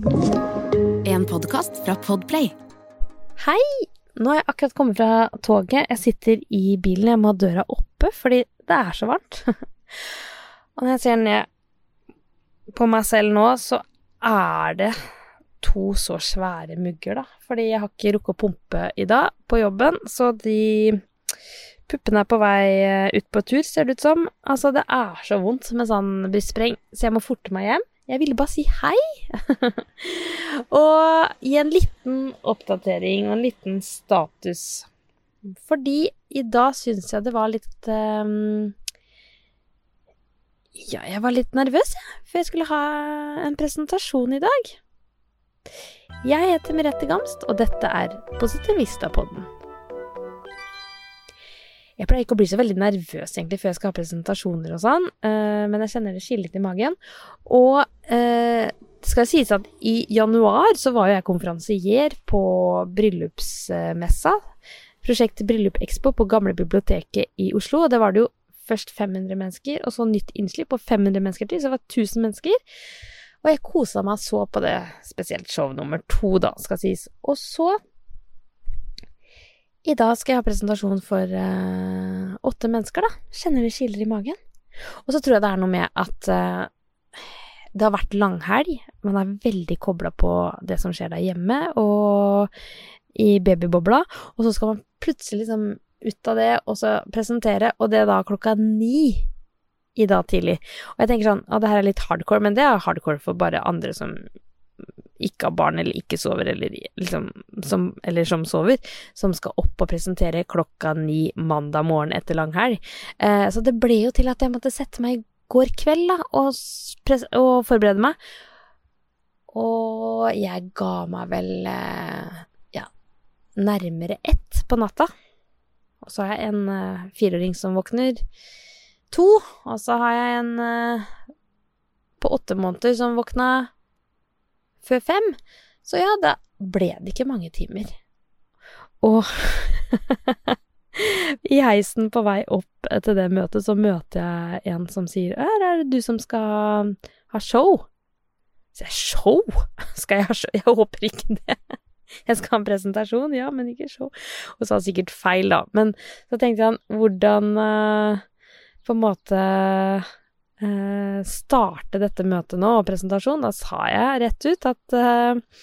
En podkast fra Podplay. Hei! Nå har jeg akkurat kommet fra toget. Jeg sitter i bilen, jeg må ha døra oppe fordi det er så varmt. Og når jeg ser ned på meg selv nå, så er det to så svære mugger, da. Fordi jeg har ikke rukket å pumpe i dag på jobben, så de puppene er på vei eh, ut på tur, ser det ut som. Altså, det er så vondt med sånn brystspreng, så jeg må forte meg hjem. Jeg ville bare si hei. og gi en liten oppdatering og en liten status. Fordi i dag syns jeg det var litt um, Ja, jeg var litt nervøs, jeg. For jeg skulle ha en presentasjon i dag. Jeg heter Merete Gamst, og dette er Positivista-podden. Jeg pleier ikke å bli så veldig nervøs egentlig før jeg skal ha presentasjoner og sånn, uh, men jeg kjenner det skille litt i magen. Og uh, det skal sies at i januar så var jo jeg konferansier på bryllupsmessa. Prosjektet Bryllup Expo på Gamle biblioteket i Oslo. Og det var det jo først 500 mennesker, og så nytt innslipp på 500 mennesker til, så det var 1000 mennesker. Og jeg kosa meg så på det, spesielt show nummer to, da, skal sies. Og så i dag skal jeg ha presentasjon for uh, åtte mennesker, da. Kjenner det kiler i magen. Og så tror jeg det er noe med at uh, det har vært langhelg. Man er veldig kobla på det som skjer der hjemme, og i babybobla. Og så skal man plutselig liksom ut av det, og så presentere, og det er da klokka ni i dag tidlig. Og jeg tenker sånn, at det her er litt hardcore, men det er hardcore for bare andre som ikke har barn eller ikke sover, eller, liksom, som, eller som sover, som skal opp og presentere klokka ni mandag morgen etter lang helg. Eh, så det ble jo til at jeg måtte sette meg i går kveld da, og, og forberede meg. Og jeg ga meg vel eh, ja, nærmere ett på natta. Og så har jeg en eh, fireåring som våkner to, og så har jeg en eh, på åtte måneder som våkna før fem. Så ja, da ble det ikke mange timer. Og i heisen på vei opp til det møtet, så møter jeg en som sier Her er det du som skal ha show. Så jeg show? Skal jeg ha show? Jeg håper ikke det. Jeg skal ha en presentasjon, ja, men ikke show. Og sa sikkert feil, da. Men så tenkte han hvordan uh, på en måte uh, starte dette møtet nå, og presentasjon. Da sa jeg rett ut at uh,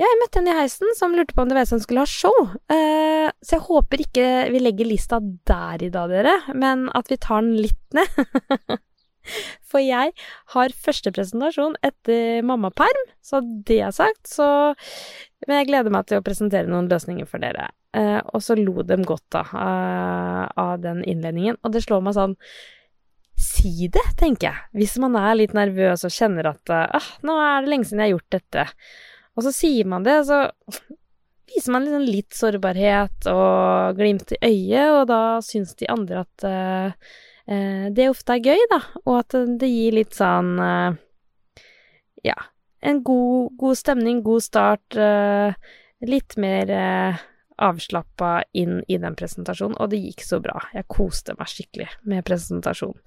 ja, jeg møtte en i heisen som lurte på om det var jeg som skulle ha show. Uh, så jeg håper ikke vi legger lista der i dag, dere, men at vi tar den litt ned. For jeg har første presentasjon etter mammaperm, så det er sagt, så Men jeg gleder meg til å presentere noen løsninger for dere. Uh, og så lo dem godt, da, uh, av den innledningen. Og det slår meg sånn Si det, tenker jeg. Hvis man er litt nervøs og kjenner at uh, nå er det lenge siden jeg har gjort dette. Og så sier man det, så viser man liksom litt sårbarhet og glimt i øyet, og da syns de andre at uh, det ofte er gøy, da, og at det gir litt sånn uh, Ja, en god, god, stemning, god start, uh, litt mer eh, avslappa inn i den presentasjonen, og det gikk så bra. Jeg koste meg skikkelig med presentasjonen.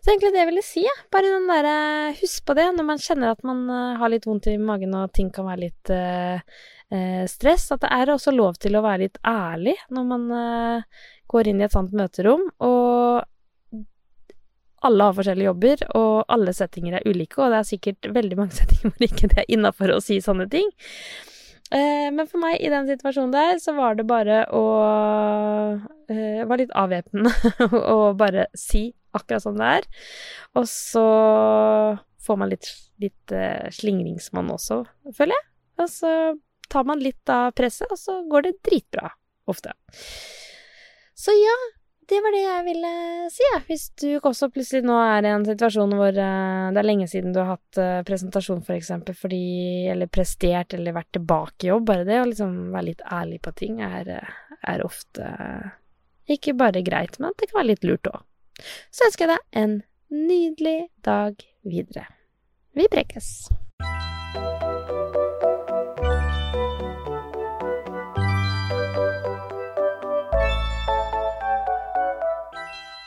Så egentlig det jeg ville si, bare den derre Husk på det når man kjenner at man uh, har litt vondt i magen og ting kan være litt uh, uh, stress, at det er også lov til å være litt ærlig når man går inn i et sånt møterom. Og alle har forskjellige jobber, og alle settinger er ulike, og det er sikkert veldig mange settinger hvor ikke det er innafor å si sånne ting. Eh, men for meg i den situasjonen der, så var det bare å uh, var litt avvæpnende å bare si akkurat som det er. Og så får man litt, litt eh, slingringsmonn også, føler jeg. Og så tar man litt av presset, og så går det dritbra. Ofte. Så ja, det var det jeg ville si, ja. Hvis du også plutselig nå er i en situasjon hvor uh, det er lenge siden du har hatt uh, presentasjon, for eksempel, fordi Eller prestert, eller vært tilbake i jobb. Bare det å liksom være litt ærlig på ting er, uh, er ofte ikke bare greit, men det kan være litt lurt òg. Så ønsker jeg deg en nydelig dag videre. Vi prekes.